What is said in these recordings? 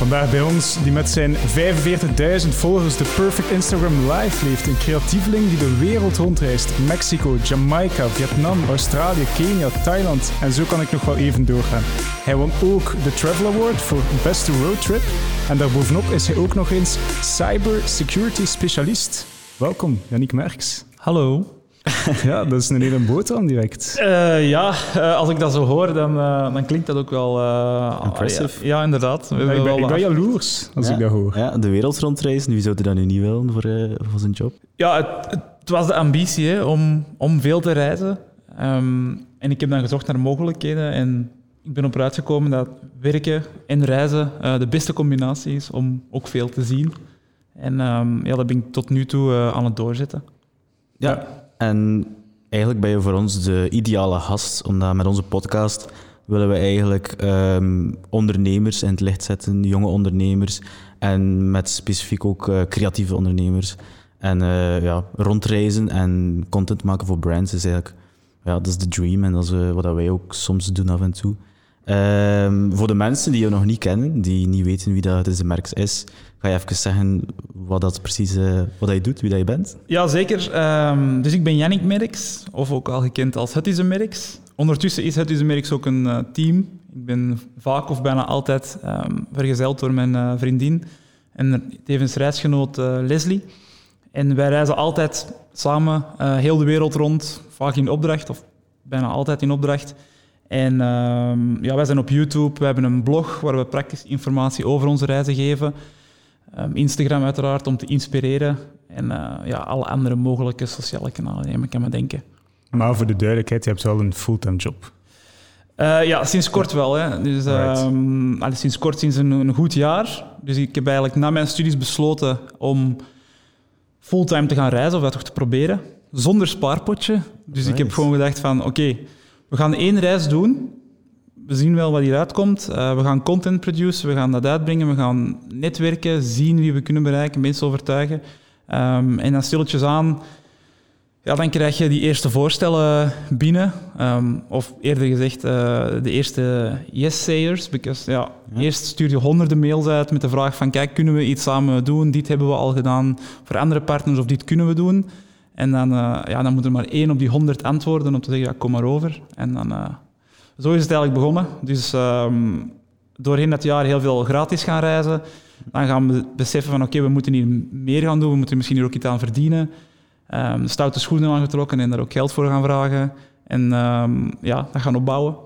Vandaag bij ons, die met zijn 45.000 volgers de Perfect Instagram Live leeft. Een creatieveling die de wereld rondreist. Mexico, Jamaica, Vietnam, Australië, Kenia, Thailand. En zo kan ik nog wel even doorgaan. Hij won ook de Travel Award voor Beste Roadtrip. En daarbovenop is hij ook nog eens Cyber Security Specialist. Welkom, Yannick Merks. Hallo. Ja, dat is een hele boterham direct. Uh, ja, uh, als ik dat zo hoor, dan, uh, dan klinkt dat ook wel... Impressive. Ja, ja, inderdaad. We ik, ben, wel ik ben jaloers als ja, ik dat hoor. Ja, de wereld rondreizen, wie zou je dat nu niet willen voor, voor zijn job? Ja, het, het was de ambitie hè, om, om veel te reizen. Um, en ik heb dan gezocht naar mogelijkheden en ik ben op uitgekomen dat werken en reizen de beste combinatie is om ook veel te zien. En um, ja, dat ben ik tot nu toe aan het doorzetten. Ja, en eigenlijk ben je voor ons de ideale gast, omdat met onze podcast willen we eigenlijk um, ondernemers in het licht zetten, jonge ondernemers en met specifiek ook uh, creatieve ondernemers. En uh, ja, rondreizen en content maken voor brands is eigenlijk ja, dat is de dream en dat is uh, wat wij ook soms doen af en toe. Um, voor de mensen die je nog niet kennen, die niet weten wie dat de Merks is, ga je even zeggen wat dat precies uh, wat dat je doet, wie dat je bent? Ja, zeker. Um, dus ik ben Yannick Merks, of ook al gekend als Het is een Merks. Ondertussen is Het is een Merks ook een uh, team. Ik ben vaak of bijna altijd um, vergezeld door mijn uh, vriendin en tevens reisgenoot Leslie. En wij reizen altijd samen heel de wereld rond, vaak in opdracht, of bijna altijd in opdracht. En um, ja, wij zijn op YouTube, we hebben een blog waar we praktische informatie over onze reizen geven. Um, Instagram uiteraard om te inspireren. En uh, ja, alle andere mogelijke sociale kanalen, je kan me denken. Maar voor de duidelijkheid, je hebt wel een fulltime job. Uh, ja, sinds kort wel. Hè. Dus, Right. allee, sinds kort, sinds een, een, goed jaar. Dus ik heb eigenlijk na mijn studies besloten om fulltime te gaan reizen, of dat toch te proberen. Zonder spaarpotje. Dus ik heb gewoon gedacht van, oké, we gaan één reis doen. We zien wel wat hieruit komt. Uh, we gaan content produceren, we gaan dat uitbrengen, we gaan netwerken, zien wie we kunnen bereiken, mensen overtuigen. Um, en dan stilletjes aan, ja, dan krijg je die eerste voorstellen binnen. Um, of eerder gezegd, uh, de eerste yes-sayers. Because, ja, Ja. Eerst stuur je honderden mails uit met de vraag van, kijk, kunnen we iets samen doen? Dit hebben we al gedaan voor andere partners, of dit kunnen we doen. En dan, uh, ja, dan moet er maar één op die honderd antwoorden om te zeggen, ja, kom maar over. En dan, zo is het eigenlijk begonnen. Dus um, doorheen dat jaar heel veel gratis gaan reizen. Dan gaan we beseffen van, oké, we moeten hier meer gaan doen. We moeten misschien hier ook iets aan verdienen. Um, stoute schoenen aangetrokken en daar ook geld voor gaan vragen. En um, ja, dat gaan opbouwen.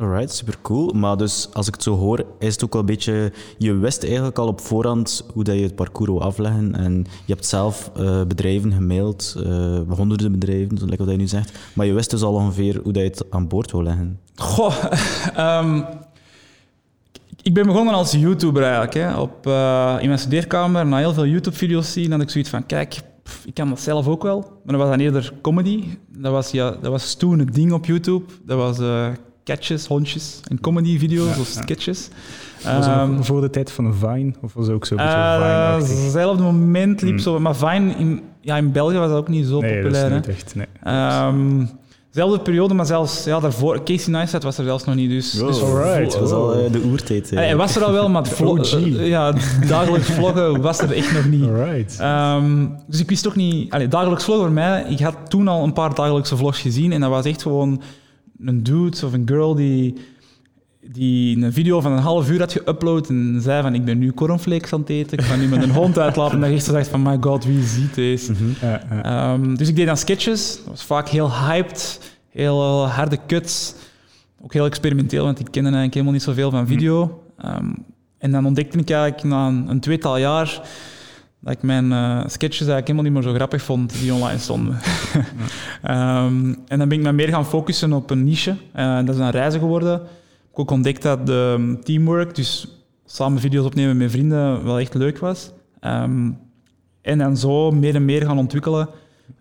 Alright, super cool. Maar dus als ik het zo hoor, is het ook wel een beetje. Je wist eigenlijk al op voorhand hoe dat je het parcours wil afleggen. En je hebt zelf uh, bedrijven gemaild, uh, honderden bedrijven, zoals wat je nu zegt. Maar je wist dus al ongeveer hoe dat je het aan boord wil leggen. Goh, um, ik ben begonnen als YouTuber eigenlijk. Hè. Op, uh, in mijn studeerkamer, na heel veel YouTube-video's zien, had ik zoiets van: kijk, ik kan dat zelf ook wel. Maar dat was dan eerder comedy. Dat was, ja, dat was toen het ding op YouTube. Dat was catches, hondjes en comedy-video's Ja, of ja. sketches. Was dat Ehm, voor de tijd van Vine? Of was het ook zo beetje eh? Hetzelfde moment liep Mm. zo, maar Vine in, ja, in België was dat ook niet zo Nee, dat populair. is hè. niet echt. Nee. Ehm, zelfde periode, maar zelfs ja, daarvoor. Casey Neistat was er zelfs nog niet. Dus, dus alright. Dat was al uh, de oertijd. Hij was er al wel, maar het uh, ja, dagelijks vloggen was er echt nog niet. Alright. Um, dus ik wist ook niet... Allee, dagelijks vloggen voor mij... Ik had toen al een paar dagelijkse vlogs gezien en dat was echt gewoon een dude of een girl die, die een video van een half uur had geüpload en zei van ik ben nu cornflakes aan het eten, ik ga nu met een hond uitlaten. En dan zo dacht van my god, wie ziet deze? Mhm. Ja, ja. Um, dus ik deed dan sketches. Dat was vaak heel hyped, heel uh, harde cuts. Ook heel experimenteel, want ik kende eigenlijk helemaal niet zoveel van video. Um, en dan ontdekte ik eigenlijk na een, een tweetal jaar dat ik mijn uh, sketches eigenlijk helemaal niet meer zo grappig vond die online stonden. um, en dan ben ik me meer gaan focussen op een niche. Uh, dat is een reizen geworden. Ik heb ook ontdekt dat de um, teamwork, dus samen video's opnemen met vrienden, wel echt leuk was. Um, en dan zo meer en meer gaan ontwikkelen.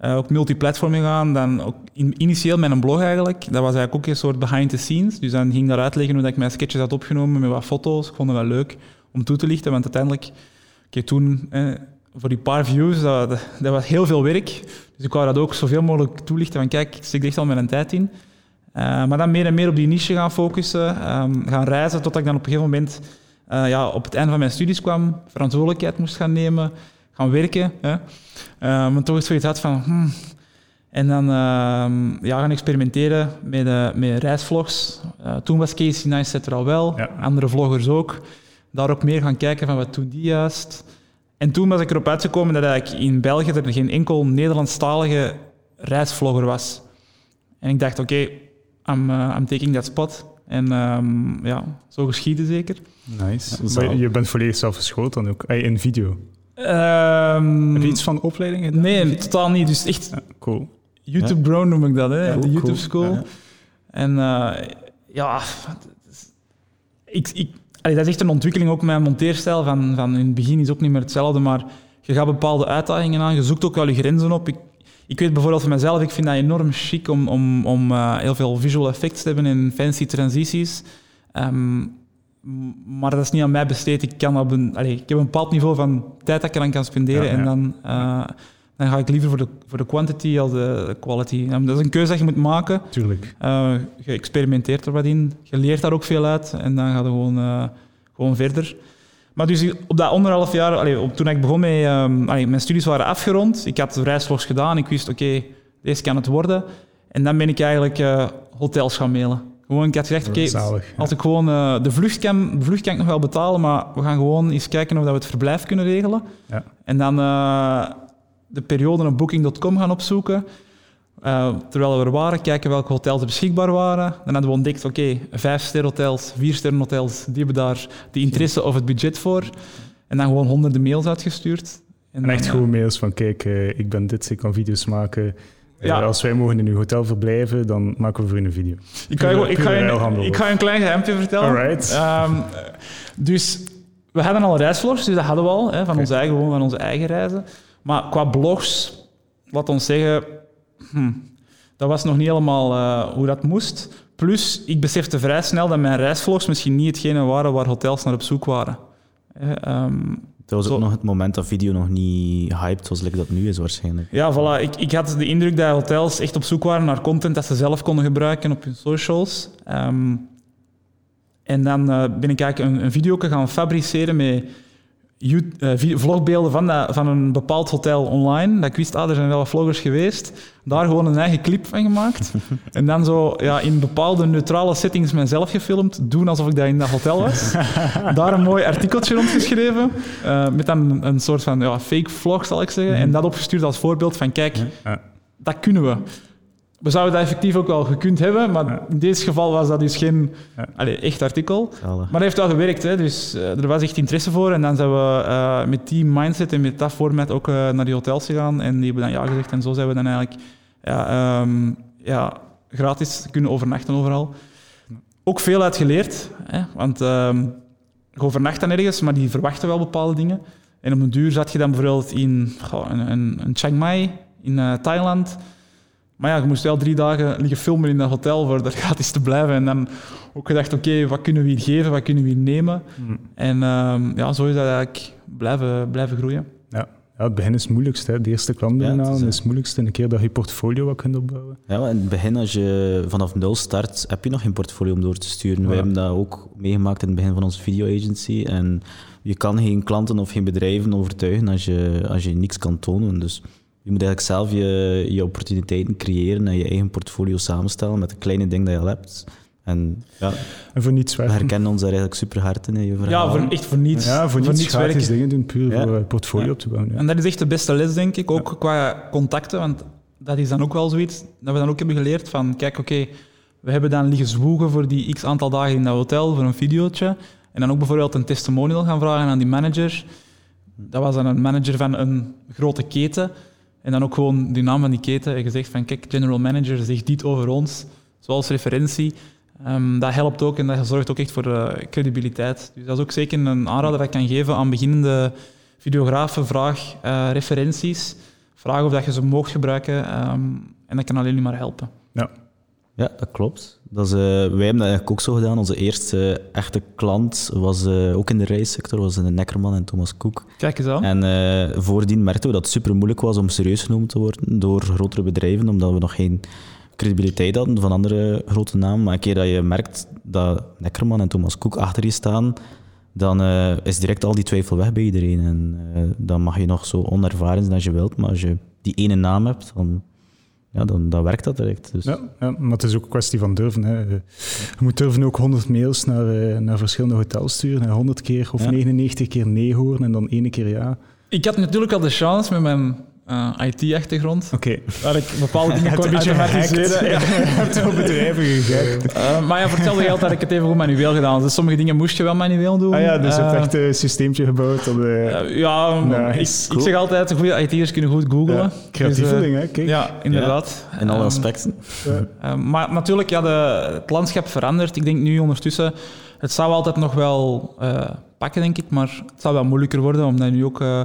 Uh, ook multiplatform gaan. Dan ook in, initieel met een blog eigenlijk. Dat was eigenlijk ook een soort behind the scenes. Dus dan ging ik daar uitleggen hoe dat ik mijn sketches had opgenomen met wat foto's. Ik vond het wel leuk om toe te lichten, want uiteindelijk... Okay, toen, eh, voor die paar views, dat, dat, dat, was heel veel werk. Dus ik wou dat ook zoveel mogelijk toelichten. Van kijk, ik er echt al mijn tijd in. Uh, maar dan meer en meer op die niche gaan focussen. Um, gaan reizen, totdat ik dan op een gegeven moment eh, ja, op het einde van mijn studies kwam, verantwoordelijkheid moest gaan nemen, gaan werken. Hè. Uh, maar toch zoiets had van... Hmm. En dan uh, ja, gaan experimenteren met, uh, met reisvlogs. toen was Casey Neistat er al wel, Ja. andere vloggers ook. Daar ook meer gaan kijken van wat doen die juist. En toen was ik erop uitgekomen dat eigenlijk in België er geen enkel Nederlandstalige reisvlogger was. En ik dacht, oké, I'm, uh, I'm taking that spot. En um, ja, zo geschieden zeker. Nice. Ja, maar je bent volledig zelf geschoold dan ook, eh, in video. Um, Heb je iets van opleiding gedaan? Nee, totaal niet. Dus echt Ja, cool. YouTube Bro noem ik dat, hè? Ja, de cool. YouTube School. Ja. En uh, ja, ik, ik, allee, dat is echt een ontwikkeling ook met mijn monteerstijl. Van, van in het begin is ook niet meer hetzelfde, maar je gaat bepaalde uitdagingen aan. Je zoekt ook wel je grenzen op. Ik, ik weet bijvoorbeeld van mezelf, ik vind dat enorm chic om, om, om uh, heel veel visual effects te hebben en fancy transities. Um, maar dat is niet aan mij besteed. Ik, kan op een, ik heb een bepaald niveau van tijd dat ik eraan kan spenderen. Ja, ja. En dan, uh, dan ga ik liever voor de, voor de quantity als de, quality. Dat is een keuze dat je moet maken. Tuurlijk. Uh, je experimenteert er wat in. Je leert daar ook veel uit. En dan ga je gewoon, uh, gewoon verder. Maar dus op dat anderhalf jaar, op, toen ik begon met... Um, allez, mijn studies waren afgerond. Ik had reisvlogs gedaan. Ik wist, oké, okay, deze kan het worden. En dan ben ik eigenlijk uh, hotels gaan mailen. Gewoon, ik had gezegd, oké, okay, als ik gewoon uh, de vlucht kan, de vlucht kan ik nog wel betalen, maar we gaan gewoon eens kijken of dat we het verblijf kunnen regelen. Ja. En dan uh, de periode op booking.com gaan opzoeken. Uh, terwijl we er waren, kijken welke hotels er beschikbaar waren. Dan hadden we ontdekt, oké, okay, vier sterrenhotels, die hebben daar de interesse of het budget voor. En dan gewoon honderden mails uitgestuurd. En, en echt dan, goede mails van, kijk, uh, ik ben dit, ik kan video's maken. Ja. Uh, als wij mogen in uw hotel verblijven, dan maken we voor u een video. Ik ga, je, ik ga, je, ik ga je een klein geheimje vertellen. Alright. Um, dus we hadden al reisvlogs, dus dat hadden we al, hè, van, Okay. onze eigen, van onze eigen reizen. Maar qua blogs, laat ons zeggen, hm, dat was nog niet helemaal uh, hoe dat moest. Plus, ik besefte vrij snel dat mijn reisvlogs misschien niet hetgene waren waar hotels naar op zoek waren. Um, dat was ook Zo. nog het moment dat video nog niet hyped was, like dat nu is waarschijnlijk. Ja, voilà. Ik, ik had de indruk dat hotels echt op zoek waren naar content dat ze zelf konden gebruiken op hun socials. Um, en dan uh, ben ik eigenlijk een, een video gaan fabriceren met vlogbeelden van, dat, van een bepaald hotel online. Dat ik wist, ah, er zijn wel vloggers geweest. Daar gewoon een eigen clip van gemaakt. en dan zo ja, in bepaalde neutrale settings mezelf gefilmd. Doen alsof ik dat in dat hotel was. Daar een mooi artikeltje rondgeschreven. Uh, met dan een, soort van ja, fake vlog, zal ik zeggen. Mm. En dat opgestuurd als voorbeeld van, kijk, dat kunnen we. We zouden dat effectief ook wel gekund hebben, maar ja. in dit geval was dat dus geen ja. allez, echt artikel. Alle. Maar dat heeft wel gewerkt, hè. dus uh, er was echt interesse voor. En dan zijn we uh, met die mindset en met dat format ook uh, naar die hotels gegaan. En die hebben dan ja gezegd. En zo zijn we dan eigenlijk ja, um, ja, gratis kunnen overnachten overal. Ook veel uit geleerd, hè, want um, je overnacht dan ergens, maar die verwachten wel bepaalde dingen. En op een duur zat je dan bijvoorbeeld in, goh, in, in, in Chiang Mai, in Thailand... Maar ja, je moest wel drie dagen liggen filmen in dat hotel voor er gratis te blijven. En dan ook gedacht, oké, okay, wat kunnen we hier geven, wat kunnen we hier nemen? Mm. En um, ja, zo is dat eigenlijk blijven, blijven groeien. Ja. ja, het begin is het moeilijkste. Hè. De eerste klant ja, is, is het moeilijkste. Een keer dat je portfolio wat kunt opbouwen. Ja, maar in het begin, als je vanaf nul start, heb je nog geen portfolio om door te sturen. Ja. Wij hebben dat ook meegemaakt in het begin van onze video agency. En je kan geen klanten of geen bedrijven overtuigen als je, als je niks kan tonen. Dus je moet eigenlijk zelf je, je opportuniteiten creëren en je eigen portfolio samenstellen met de kleine dingen dat je al hebt. En, ja, en voor niets werken. We herkennen ons daar eigenlijk super hard in, je verhaal. Ja, voor, echt voor niets. Ja, voor, voor niets, gratis werken. dingen doen, puur ja. voor het portfolio ja. op te bouwen. Ja. En dat is echt de beste les, denk ik, ook qua contacten, want dat is dan ook wel zoiets dat we dan ook hebben geleerd van, kijk, oké, okay, we hebben dan liggen zwoegen voor die x aantal dagen in dat hotel, voor een videootje, en dan ook bijvoorbeeld een testimonial gaan vragen aan die manager. Dat was dan een manager van een grote keten, en dan ook gewoon die naam van die keten en gezegd van kijk, general manager zegt dit over ons, zoals referentie. Um, dat helpt ook en dat zorgt ook echt voor uh, credibiliteit. Dus dat is ook zeker een aanrader dat ik kan geven aan beginnende videografen. Vraag uh, referenties, vraag of dat je ze mocht gebruiken um, en dat kan alleen maar helpen. Ja, dat klopt. Dat is, uh, wij hebben dat eigenlijk ook zo gedaan. Onze eerste echte klant was uh, ook in de reissector, was een Neckerman en Thomas Cook. Kijk eens aan. En uh, voordien merkten we dat het super moeilijk was om serieus genomen te worden door grotere bedrijven, omdat we nog geen credibiliteit hadden van andere grote namen. Maar een keer dat je merkt dat Neckerman en Thomas Cook achter je staan, dan eh, is direct al die twijfel weg bij iedereen. En eh, dan mag je nog zo onervaren zijn als je wilt, maar als je die ene naam hebt, dan, ja, dan, dan werkt dat direct. Dus. Ja, ja, maar het is ook een kwestie van durven. Hè. Je moet durven ook 100 mails naar, eh, naar verschillende hotels sturen. En 100 keer of Ja. 99 keer nee horen en dan ene keer ja. Ik had natuurlijk al de chance met mijn eh, IT-achtergrond, Oké. waar ik bepaalde dingen kon een beetje gehackt. automatiseren. Je Ja. hebt al bedrijven gehackt. Eh, maar ja, voor hetzelfde geld had ik het even goed manueel gedaan. Dus sommige dingen moest je wel manueel doen. Ah ja, dus je hebt Eh, echt een systeempje gebouwd. Dat, ja, Nice. ik, ik zeg altijd, goede IT'ers kunnen goed googlen. ja, creatieveling, Dus, hè? eh, Kijk. Ja, inderdaad. In alle Ehm, aspecten. Ja. Eh, maar natuurlijk, ja, de, het landschap verandert. Ik denk nu ondertussen, het zou altijd nog wel eh, pakken, denk ik, maar het zou wel moeilijker worden, omdat nu ook... eh,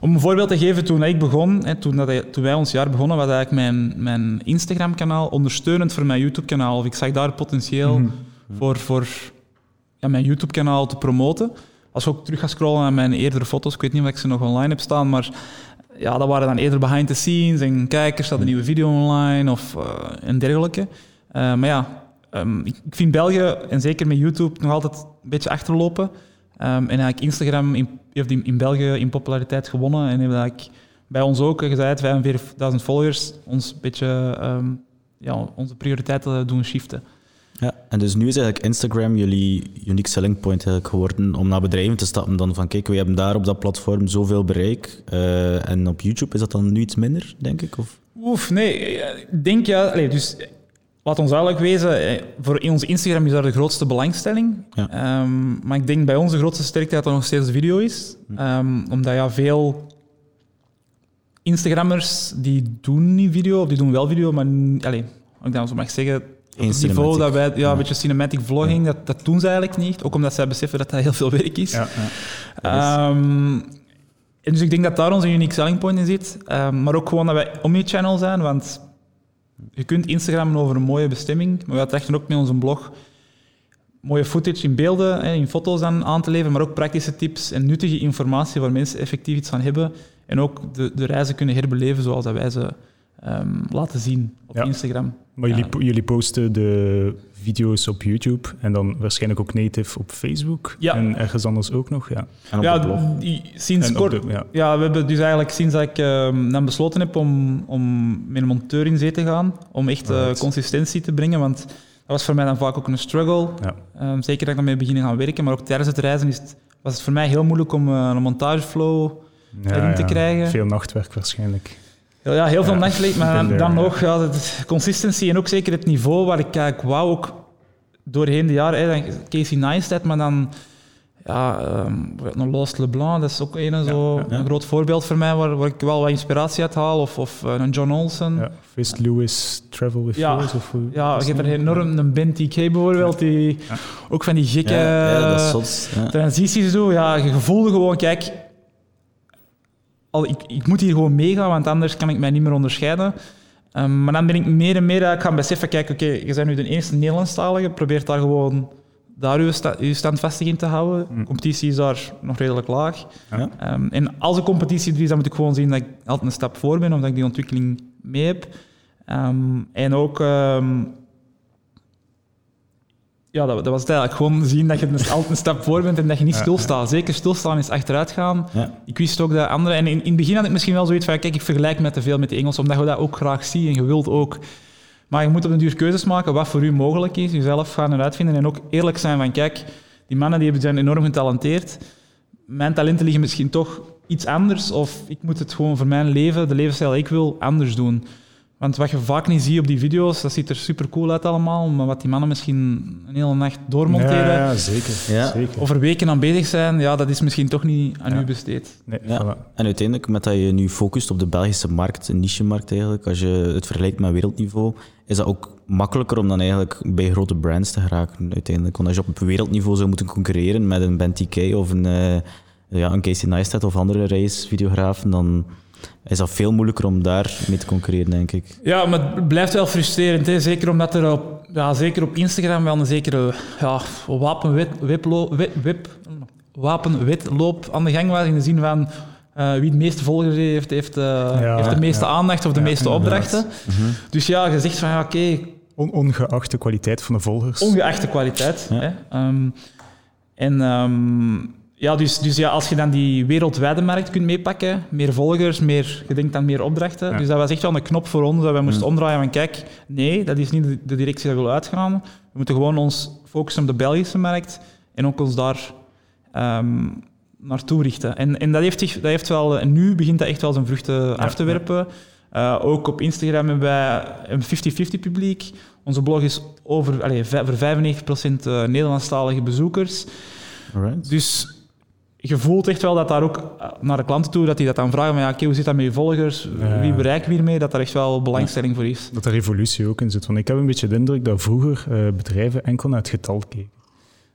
Om een voorbeeld te geven, toen ik begon, hè, toen, dat, toen wij ons jaar begonnen, was eigenlijk mijn, mijn Instagram-kanaal ondersteunend voor mijn YouTube-kanaal. Of ik zag daar potentieel Mhm. voor, voor ja, mijn YouTube-kanaal te promoten. Als je ook terug gaat scrollen naar mijn eerdere foto's, ik weet niet of ik ze nog online heb staan, maar ja, dat waren dan eerder behind the scenes en kijk, er staat een nieuwe video online of eh, en dergelijke. Eh, maar ja, ehm, ik, ik vind België, en zeker met YouTube, nog altijd een beetje achterlopen. Ehm, en eigenlijk Instagram in, heeft in, in België in populariteit gewonnen en heeft eigenlijk bij ons ook, het, 45.000 volgers, ons een beetje ehm, ja, onze prioriteiten doen shiften. Ja, en dus nu is eigenlijk Instagram jullie unique selling point eigenlijk geworden om naar bedrijven te stappen dan van kijk, we hebben daar op dat platform zoveel bereik eh, en op YouTube is dat dan nu iets minder, denk ik? Of? Oef, nee. eh, Ik denk ja. Dus eh, laat ons duidelijk wezen. eh, Voor onze Instagram is daar de grootste belangstelling. Ja. Ehm, maar ik denk bij ons de grootste sterkte dat dat nog steeds de video is. Ehm, omdat ja, veel Instagrammers die doen niet video, of die doen wel video, maar als ik dat zo mag zeggen. Op het niveau dat wij, ja, Ja. een beetje cinematic vlogging, dat, dat doen ze eigenlijk niet. Ook omdat zij beseffen dat dat heel veel werk is. Ja, ja. Ehm, en dus ik denk dat daar onze unique selling point in zit. Maar ook gewoon dat wij omnichannel zijn, want je kunt Instagrammen over een mooie bestemming, maar we trachten ook met onze blog mooie footage in beelden, in foto's aan, aan te leveren, maar ook praktische tips en nuttige informatie waar mensen effectief iets aan hebben en ook de, de reizen kunnen herbeleven zoals dat wij ze ehm, laten zien op Ja. Instagram. Maar jullie, jullie posten de video's op YouTube en dan waarschijnlijk ook native op Facebook. Ja. En ergens anders ook nog, ja. En op ja, de blog? die- sinds En op kort. de- ja. Ja, we hebben dus eigenlijk sinds dat ik ehm, dan besloten heb om, om met een monteur in zee te gaan, om echt eh, consistentie te brengen, want dat was voor mij dan vaak ook een struggle. Ja. Ehm, zeker dat ik daarmee beginnen gaan werken, maar ook tijdens het reizen is het, was het voor mij heel moeilijk om eh, een montageflow Ja, erin te ja. krijgen. Veel nachtwerk waarschijnlijk. Ja, ja, heel veel Ja, nachtleed, maar ik dan, nog ja, de consistency en ook zeker het niveau waar ik kijk, wauw, ook doorheen de jaren, hè, dan Casey Neistat, maar dan ja, ehm, een Lost LeBlanc, dat is ook een, zo, ja, ja. een groot voorbeeld voor mij waar, waar ik wel wat inspiratie uit haal, of, of eh, een John Olsen. Ja. Fist Lewis Travel with Ja. Of Ja, je is hebt er dat? enorm een Ben TK bijvoorbeeld, die Ja. ook van die gekke ja, ja, dat is zot. Ja. transities doet. Ja, je voelde gewoon, kijk, al, ik, ik moet hier gewoon meegaan, want anders kan ik mij niet meer onderscheiden. Ehm, maar dan ben ik meer en meer gaan beseffen, kijk, oké, je bent nu de eerste Nederlandstalige, probeer daar gewoon daar je, sta, je standvastig in te houden. De competitie is daar nog redelijk laag. Ja. Ehm, en als de competitie er is, dan moet ik gewoon zien dat ik altijd een stap voor ben, of dat ik die ontwikkeling mee heb. Ehm, en ook... ja, dat, dat was het eigenlijk. Gewoon zien dat je een- altijd een stap voor bent en dat je niet stilstaat. Zeker stilstaan is achteruit gaan. Ja. Ik wist ook dat andere... En in, in het begin had ik misschien wel zoiets van... Kijk, ik vergelijk me te veel met de Engels, omdat je dat ook graag ziet en je wilt ook... Maar je moet op een duur keuzes maken wat voor u mogelijk is. Jezelf gaan eruit vinden en ook eerlijk zijn van... Kijk, die mannen die zijn enorm getalenteerd. Mijn talenten liggen misschien toch iets anders. Of ik moet het gewoon voor mijn leven, de levensstijl die ik wil, anders doen. Want wat je vaak niet ziet op die video's, dat ziet er super cool uit allemaal. Maar wat die mannen misschien een hele nacht doormonteren... Ja, ja, zeker. Ja. zeker. of er weken aan bezig zijn, ja, dat is misschien toch niet aan Ja. u besteed. Nee, Ja. voilà. En uiteindelijk, met dat je nu focust op de Belgische markt, een niche-markt eigenlijk, als je het vergelijkt met wereldniveau, is dat ook makkelijker om dan eigenlijk bij grote brands te geraken uiteindelijk. Want als je op wereldniveau zou moeten concurreren met een Ben TK of een, eh, ja, een Casey Neistat of andere racevideografen, dan is dat veel moeilijker om daar mee te concurreren, denk ik. Ja, maar het blijft wel frustrerend. Hè? Zeker omdat er op, ja, zeker op Instagram wel een zekere ja, wapenwet, wapenwetloop aan de gang was. In de zin van eh, wie het meeste volgers heeft, heeft, eh, Ja, heeft de meeste ja. aandacht of de Ja, meeste opdrachten. Dus ja, je zegt van ja, oké, On- ongeacht de kwaliteit van de volgers. ongeacht de kwaliteit. Ja. Hè? Ehm, En ehm, ja, dus, dus ja, als je dan die wereldwijde markt kunt meepakken, meer volgers, meer, je denkt aan meer opdrachten. Ja. Dus dat was echt wel een knop voor ons, dat wij moesten omdraaien van kijk, nee, dat is niet de, directie die we willen uitgaan. We moeten gewoon ons focussen op de Belgische markt en ook ons daar ehm, naartoe richten. En, en dat, heeft zich, dat heeft wel, en nu begint dat echt wel zijn vruchten af te werpen. Uh, ook op Instagram hebben wij een 50-50 publiek. Onze blog is over, allez, voor 95% uh, Nederlandstalige bezoekers. Alright. Dus je voelt echt wel dat daar ook uh, naar de klanten toe, dat die dat dan vragen, maar ja, okay, hoe zit dat met je volgers? Ja. Wie bereiken we hiermee? Dat daar echt wel belangstelling voor is. Dat er revolutie ook in zit. Want ik heb een beetje de indruk dat vroeger uh, bedrijven enkel naar het getal keken.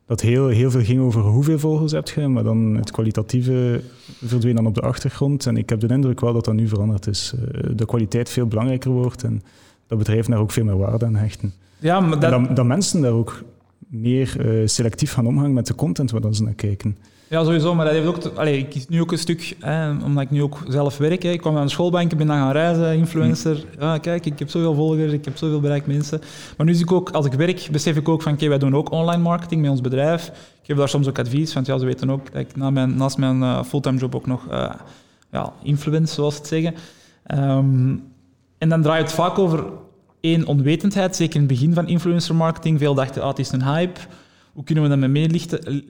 Dat heel, heel veel ging over hoeveel volgers heb je, maar dan het kwalitatieve verdween dan op de achtergrond. En ik heb de indruk wel dat dat nu veranderd is. Uh, de kwaliteit veel belangrijker wordt en dat bedrijven daar ook veel meer waarde aan hechten. Ja, maar dat... En dat, dat mensen daar ook meer uh, selectief gaan omgaan met de content waar ze naar kijken. Ja, sowieso, maar dat heeft ook... Te, allez, ik kies nu ook een stuk, hè, omdat ik nu ook zelf werk. Hè. Ik kwam aan de schoolbank, ik ben dan gaan reizen, influencer. Ja, kijk, ik heb zoveel volgers, ik heb zoveel bereikt mensen. Maar nu zie ik ook, als ik werk, besef ik ook van, oké, wij doen ook online marketing met ons bedrijf. Ik geef daar soms ook advies, want ja, ze weten ook dat ik na mijn, naast mijn uh, fulltime job ook nog uh, ja, influence, zoals ze het zeggen. Um, en dan draait het vaak over één, onwetendheid, zeker in het begin van influencer marketing. Veel dachten, ah, het is een hype. Hoe kunnen we dat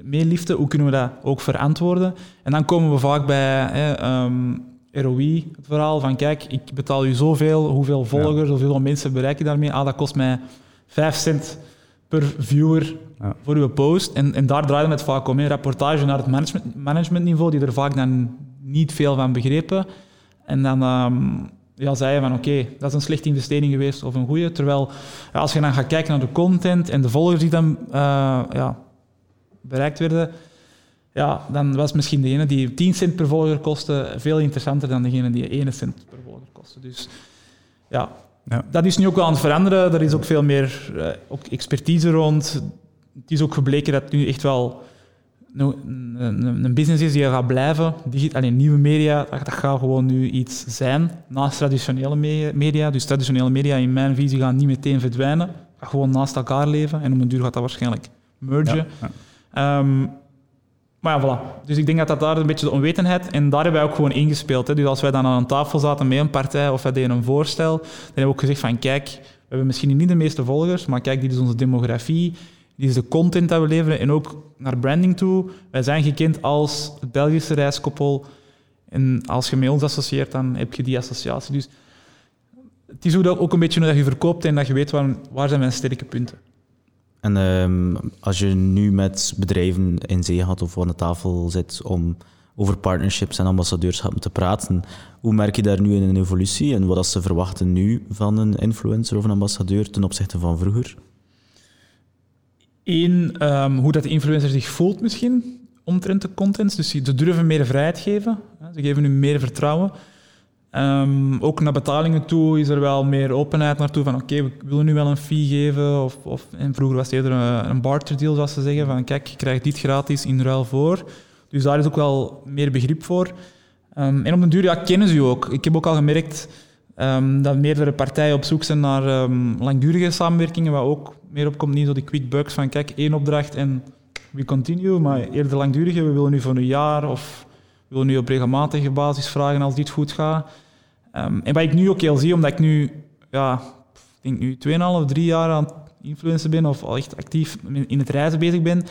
met? Hoe kunnen we dat ook verantwoorden? En dan komen we vaak bij hè, um, ROI, het verhaal van kijk, ik betaal u zoveel, hoeveel volgers, ja. hoeveel mensen bereik je daarmee? Ah, dat kost mij 5 cent per viewer ja. voor uw post. En, en daar draaide het vaak om. Een rapportage naar het management, managementniveau, die er vaak dan niet veel van begrepen. En dan um, ja, zei van oké, okay, dat is een slechte investering geweest of een goede. Terwijl ja, als je dan gaat kijken naar de content en de volgers die dan uh, ja, bereikt werden, ja, dan was misschien degene die 10 cent per volger kostte veel interessanter dan degene die 1 cent per volger kostte. Dus ja, ja, dat is nu ook wel aan het veranderen. Er is ook veel meer uh, ook expertise rond. Het is ook gebleken dat nu echt wel een, een, een business is die gaat blijven. Digit, alleen nieuwe media, dat, dat, gaat gewoon nu iets zijn naast traditionele media. Dus traditionele media in mijn visie gaan niet meteen verdwijnen. Gaat gewoon naast elkaar leven. En om een duur gaat dat waarschijnlijk mergen. Ja, ja. Um, maar ja, voilà. Dus ik denk dat dat daar een beetje de onwetendheid... En daar hebben wij ook gewoon ingespeeld. Hè. Dus als wij dan aan een tafel zaten met een partij of wij deden een voorstel, dan hebben we ook gezegd van kijk, we hebben misschien niet de meeste volgers, maar kijk, dit is onze demografie, is de content dat we leveren en ook naar branding toe. Wij zijn gekend als het Belgische reiskoppel. En als je met ons associeert, dan heb je die associatie. Dus het is ook een beetje hoe dat je verkoopt en dat je weet waar, waar zijn mijn sterke punten. En um, als je nu met bedrijven in zee gaat of aan de tafel zit om over partnerships en ambassadeurschap te praten, hoe merk je daar nu een evolutie en wat ze verwachten nu van een influencer of een ambassadeur ten opzichte van vroeger? Eén, um, hoe dat de influencer zich voelt misschien omtrent de content. Dus ze durven meer vrijheid geven. Ze geven nu meer vertrouwen. Um, ook naar betalingen toe is er wel meer openheid naartoe. Van oké, we willen nu wel een fee geven. Of, of, en vroeger was het eerder een, een barter deal, zoals ze zeggen. Van kijk, je krijgt dit gratis in ruil voor. Dus daar is ook wel meer begrip voor. Um, en op den duur ja, kennen ze je ook. Ik heb ook al gemerkt dat meerdere partijen op zoek zijn naar langdurige samenwerkingen. Waar ook meer op komt, niet zo die quick bucks van kijk, één opdracht en we continue. Maar eerder langdurige, we willen nu voor een jaar of we willen nu op regelmatige basis vragen als dit goed gaat. Um, en wat ik nu ook heel zie, omdat ik nu, ja, denk nu 2,5, 3 jaar aan het influencen ben of al echt actief in het reizen bezig ben,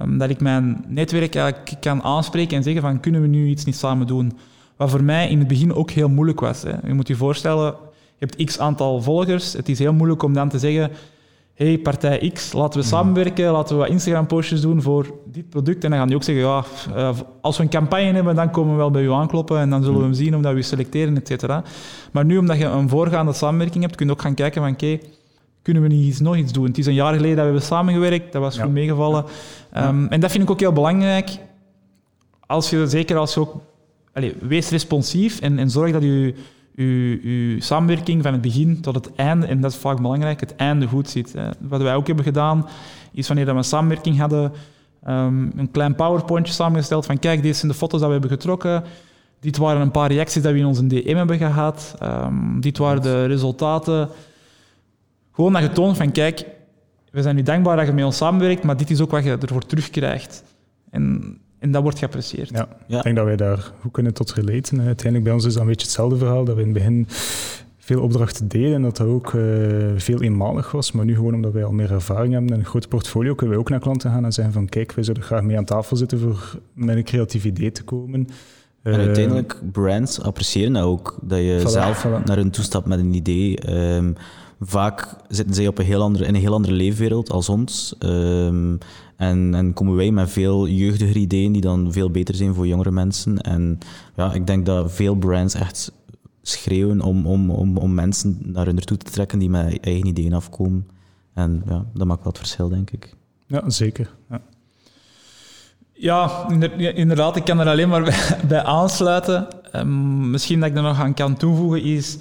um, dat ik mijn netwerk eigenlijk kan aanspreken en zeggen van kunnen we nu iets niet samen doen. Wat voor mij in het begin ook heel moeilijk was. Hè. Je moet je voorstellen, je hebt x aantal volgers. Het is heel moeilijk om dan te zeggen, hey, partij X, laten we samenwerken, laten we wat Instagram-postjes doen voor dit product. En dan gaan die ook zeggen, ja, uh, als we een campagne hebben, dan komen we wel bij u aankloppen en dan zullen we hem zien omdat we u selecteren, et cetera. Maar nu, omdat je een voorgaande samenwerking hebt, kun je ook gaan kijken van, oké, okay, kunnen we niet nog iets doen? Het is een jaar geleden dat we hebben samengewerkt, dat was ja. goed meegevallen. Um, ja. En dat vind ik ook heel belangrijk. Als je, zeker als je ook... Allez, wees responsief en, en zorg dat je uw samenwerking van het begin tot het einde, en dat is vaak belangrijk, het einde goed. Hè. Wat wij ook hebben gedaan, is wanneer we een samenwerking hadden, um, een klein powerpointje samengesteld van kijk, dit zijn de foto's dat we hebben getrokken, dit waren een paar reacties dat we in onze DM hebben gehad, um, dit waren de resultaten. Gewoon dat je toont van kijk, we zijn nu dankbaar dat je met ons samenwerkt, maar dit is ook wat je ervoor terugkrijgt. En, en dat wordt geapprecieerd. Ja, Ja. ik denk dat wij daar goed kunnen tot relaten. Uiteindelijk bij ons is dat een beetje hetzelfde verhaal, dat we in het begin veel opdrachten deden en dat dat ook eh, veel eenmalig was. Maar nu gewoon omdat wij al meer ervaring hebben en een groot portfolio, kunnen wij ook naar klanten gaan en zeggen van kijk, wij zouden graag mee aan tafel zitten voor met een creatief idee te komen. En Eh, uiteindelijk, brands appreciëren dat ook. Dat je Voilà, zelf voilà. naar hun toestapt met een idee. Ehm, vaak zitten zij op een heel andere, in een heel andere leefwereld als ons. Ehm, en, en komen wij met veel jeugdiger ideeën die dan veel beter zijn voor jongere mensen. En ja, ik denk dat veel brands echt schreeuwen om, om, om, om mensen naar hun toe te trekken die met eigen ideeën afkomen. En ja, dat maakt wel het verschil, denk ik. Ja, zeker. Ja. Ja, inder- ja, inderdaad, ik kan er alleen maar bij, aansluiten. Ehm, misschien dat ik er nog aan kan toevoegen is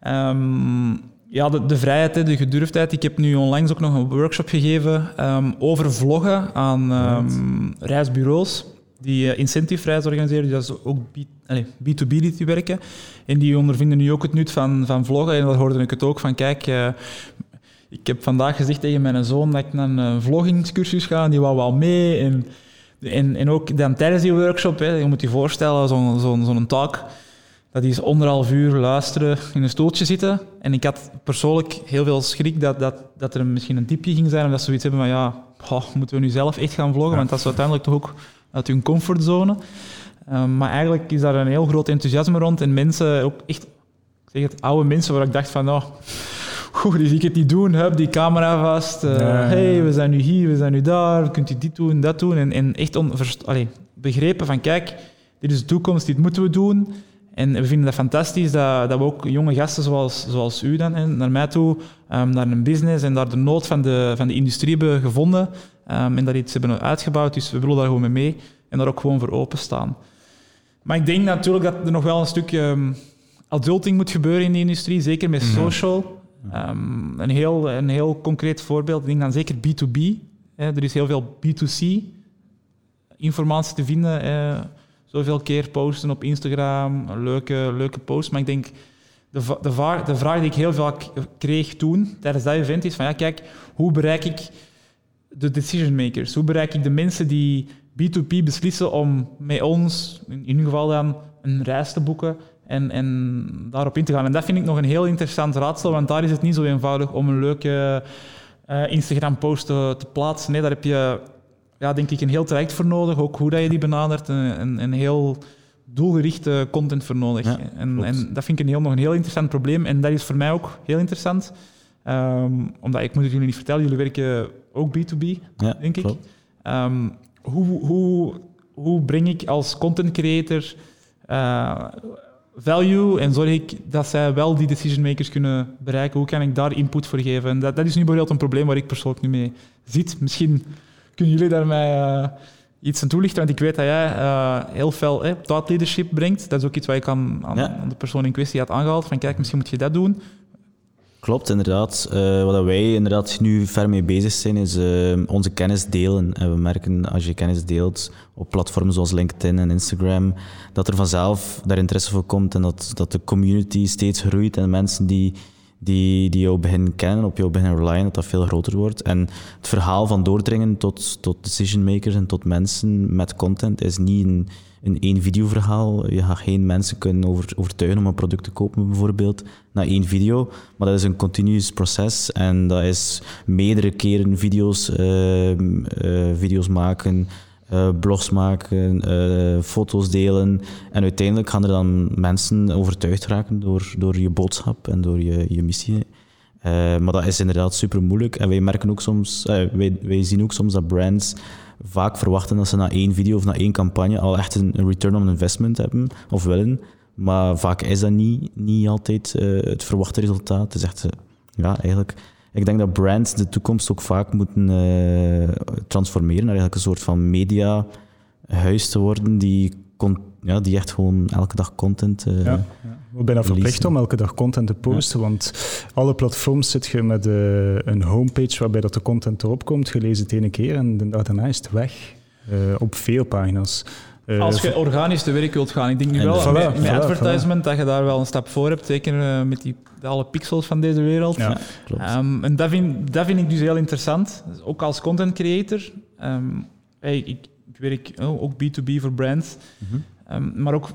ehm, ja, de, de vrijheid, de gedurfdheid. Ik heb nu onlangs ook nog een workshop gegeven ehm, over vloggen aan ehm, reisbureaus die eh, incentive reizen organiseren, die dat is ook B, allee, B2B die die werken. En die ondervinden nu ook het nut van, van vloggen. En daar hoorde ik het ook van, kijk... eh, ik heb vandaag gezegd tegen mijn zoon dat ik naar een vloggingscursus ga en die wou wel mee. En, en, en ook dan tijdens die workshop, hè, je moet je voorstellen, zo'n zo'n zo'n talk, dat is anderhalf uur luisteren, in een stoeltje zitten. En ik had persoonlijk heel veel schrik dat, dat, dat er misschien een tipje ging zijn, of dat ze zoiets hebben van, ja, moeten we nu zelf echt gaan vloggen? Ja. Want dat is uiteindelijk toch ook uit hun comfortzone. Um, maar eigenlijk is daar een heel groot enthousiasme rond en mensen, ook echt, ik zeg het, oude mensen, waar ik dacht van, nou, Goed, die zie ik het niet doen. Hup, die camera vast. Uh, Ja, ja, ja. hey, we zijn nu hier, we zijn nu daar. Kunt u dit doen, dat doen? En, en echt on, allee, begrepen van, kijk, dit is de toekomst, dit moeten we doen. En we vinden dat fantastisch dat, dat we ook jonge gasten zoals, zoals u dan, naar mij toe, um, naar een business en daar de nood van de, van de industrie hebben gevonden um, en daar iets hebben uitgebouwd. Dus we willen daar gewoon mee mee en daar ook gewoon voor openstaan. Maar ik denk natuurlijk dat er nog wel een stukje um, adulting moet gebeuren in die industrie, zeker met social. Um, een, heel, een heel concreet voorbeeld, ik denk dan zeker B2B. Hè. Er is heel veel B2C informatie te vinden. Hè. Zoveel keer posten op Instagram, leuke, leuke posts. Maar ik denk, de, de, vraag, die ik heel vaak kreeg toen, tijdens dat event, is van ja, kijk, hoe bereik ik de decision makers? Hoe bereik ik de mensen die B2B beslissen om met ons, in ieder geval dan, een reis te boeken en, en daarop in te gaan. En dat vind ik nog een heel interessant raadsel, want daar is het niet zo eenvoudig om een leuke uh, Instagram-post te, te, plaatsen. Nee, daar heb je, ja, denk ik, een heel traject voor nodig. Ook hoe dat je die benadert, een, een, heel doelgerichte content voor nodig. Ja, en, en, dat vind ik een heel, nog een heel interessant probleem. En dat is voor mij ook heel interessant. Um, omdat, ik moet het jullie niet vertellen, jullie werken ook B2B, ja, denk ik. Um, hoe, hoe, hoe breng ik als content creator uh, value en zorg ik dat zij wel die decision makers kunnen bereiken? Hoe kan ik daar input voor geven? En dat, dat is nu bijvoorbeeld een probleem waar ik persoonlijk nu mee zit. Misschien kunnen jullie daar mij uh, iets aan toelichten, want ik weet dat jij uh, heel veel eh, thought leadership brengt. Dat is ook iets wat ik aan, aan, Ja. aan de persoon in kwestie had aangehaald. Van kijk, misschien moet je dat doen. Klopt, inderdaad. Uh, wat wij inderdaad nu ver mee bezig zijn, is uh, onze kennis delen. En we merken als je kennis deelt op platformen zoals LinkedIn en Instagram, dat er vanzelf daar interesse voor komt en dat, dat de community steeds groeit en mensen die, die, die jou beginnen kennen, op jou beginnen relyen, dat dat veel groter wordt. En het verhaal van doordringen tot, tot decision makers en tot mensen met content is niet een, een één videoverhaal. Je gaat geen mensen kunnen over, overtuigen om een product te kopen, bijvoorbeeld, na één video. Maar dat is een continuous proces en dat is meerdere keren video's, uh, uh, video's maken, uh, blogs maken, uh, foto's delen. En uiteindelijk gaan er dan mensen overtuigd raken door, door je boodschap en door je, je missie. Uh, maar dat is inderdaad super moeilijk. En wij merken ook soms, eh, wij, wij zien ook soms dat brands vaak verwachten dat ze na één video of na één campagne al echt een, return on investment hebben of willen. Maar vaak is dat niet, niet altijd het verwachte resultaat. Het is ja, eigenlijk. Ik denk dat brands de toekomst ook vaak moeten uh, transformeren naar eigenlijk een soort van mediahuis te worden die, con, ja, die echt gewoon elke dag content. ja, ja. We bijna verplicht om elke dag content te posten, ja. want alle platforms zit je met uh, een homepage waarbij dat de content erop komt. Je leest het ene keer en de dag daarna is het weg. Uh, op veel pagina's. Uh, Als je organisch te werk wilt gaan, ik denk nu wel met, advertisement dat je daar wel een stap voor hebt, zeker uh, met die, alle pixels van deze wereld. Ja, um, en dat vind, dat vind ik dus heel interessant, ook als content creator. Um, hey, ik, ik ik werk oh, ook B2B voor brands, Mhm. Ehm, maar ook